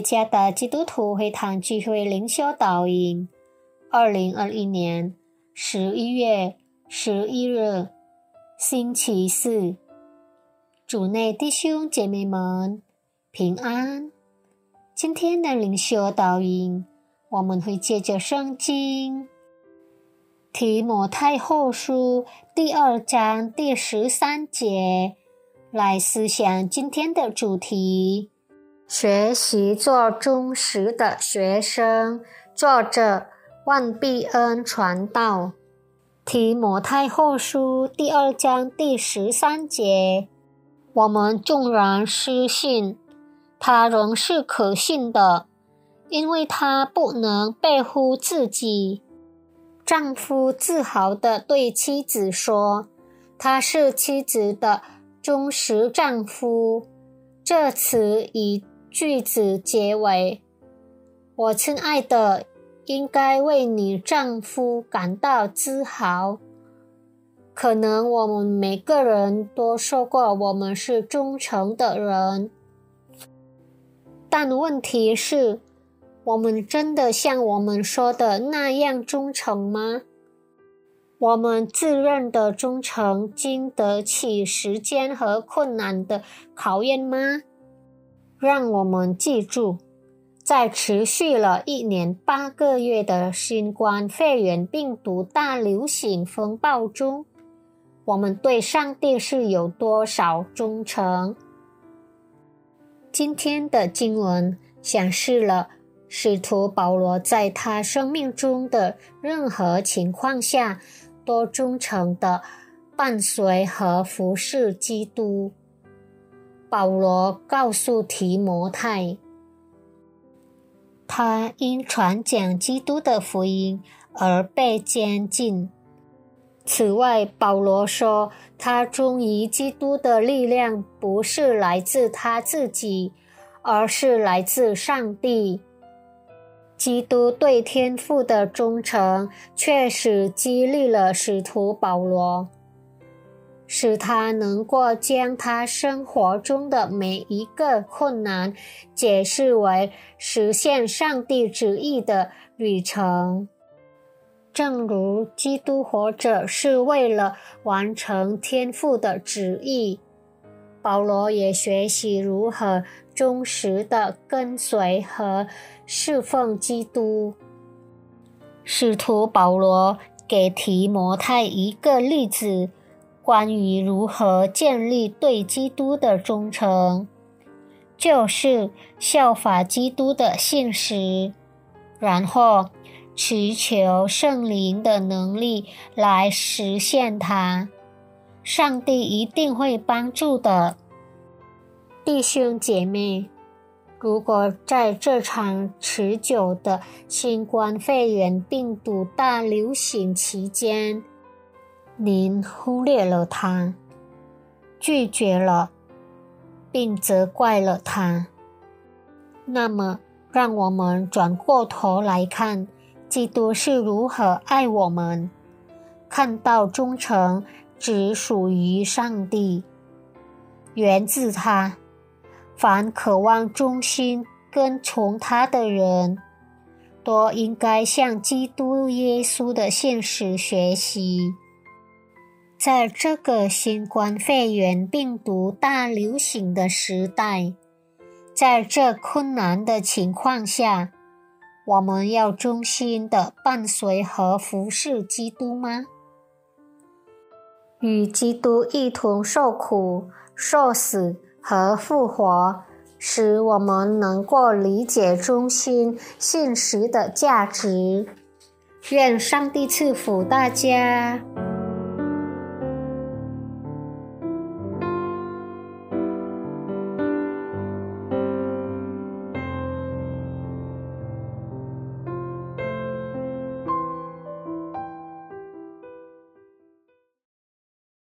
加的基督徒会堂聚会灵修导引，二零二一年十一月十一日，星期四，主内弟兄姐妹们平安。今天的灵修导引，我们会借着圣经提摩太后书第二章第十三节来思想今天的主题。学习做忠实的学生。作者：万必恩传道。提摩太后书第二章第十三节：我们纵然失信，他仍是可信的，因为他不能背乎自己。丈夫自豪地对妻子说：“他是妻子的忠实丈夫。”这词以。句子结尾：我亲爱的，应该为你丈夫感到自豪。可能我们每个人都说过我们是忠诚的人，但问题是，我们真的像我们说的那样忠诚吗？我们自认的忠诚经得起时间和困难的考验吗？让我们记住，在持续了一年八个月的新冠肺炎病毒大流行风暴中，我们对上帝是有多少忠诚？今天的经文显示了使徒保罗在他生命中的任何情况下都忠诚的伴随和服侍基督。保罗告诉提摩太，他因传讲基督的福音而被监禁。此外，保罗说，他忠于基督的力量不是来自他自己，而是来自上帝。基督对天父的忠诚确实激励了使徒保罗。使他能够将他生活中的每一个困难解释为实现上帝旨意的旅程，正如基督活着是为了完成天父的旨意。保罗也学习如何忠实的跟随和侍奉基督。使徒保罗给提摩太一个例子。关于如何建立对基督的忠诚，就是效法基督的信实，然后祈求圣灵的能力来实现它。上帝一定会帮助的，弟兄姐妹。如果在这场持久的新冠肺炎病毒大流行期间，您忽略了他，拒绝了，并责怪了他。那么，让我们转过头来看，基督是如何爱我们，看到忠诚只属于上帝，源自他。凡渴望忠心跟从他的人，都应该向基督耶稣的现实学习。在这个新冠肺炎病毒大流行的时代，在这困难的情况下，我们要忠心的伴随和服侍基督吗？与基督一同受苦、受死和复活，使我们能够理解忠心信实的价值。愿上帝赐福大家。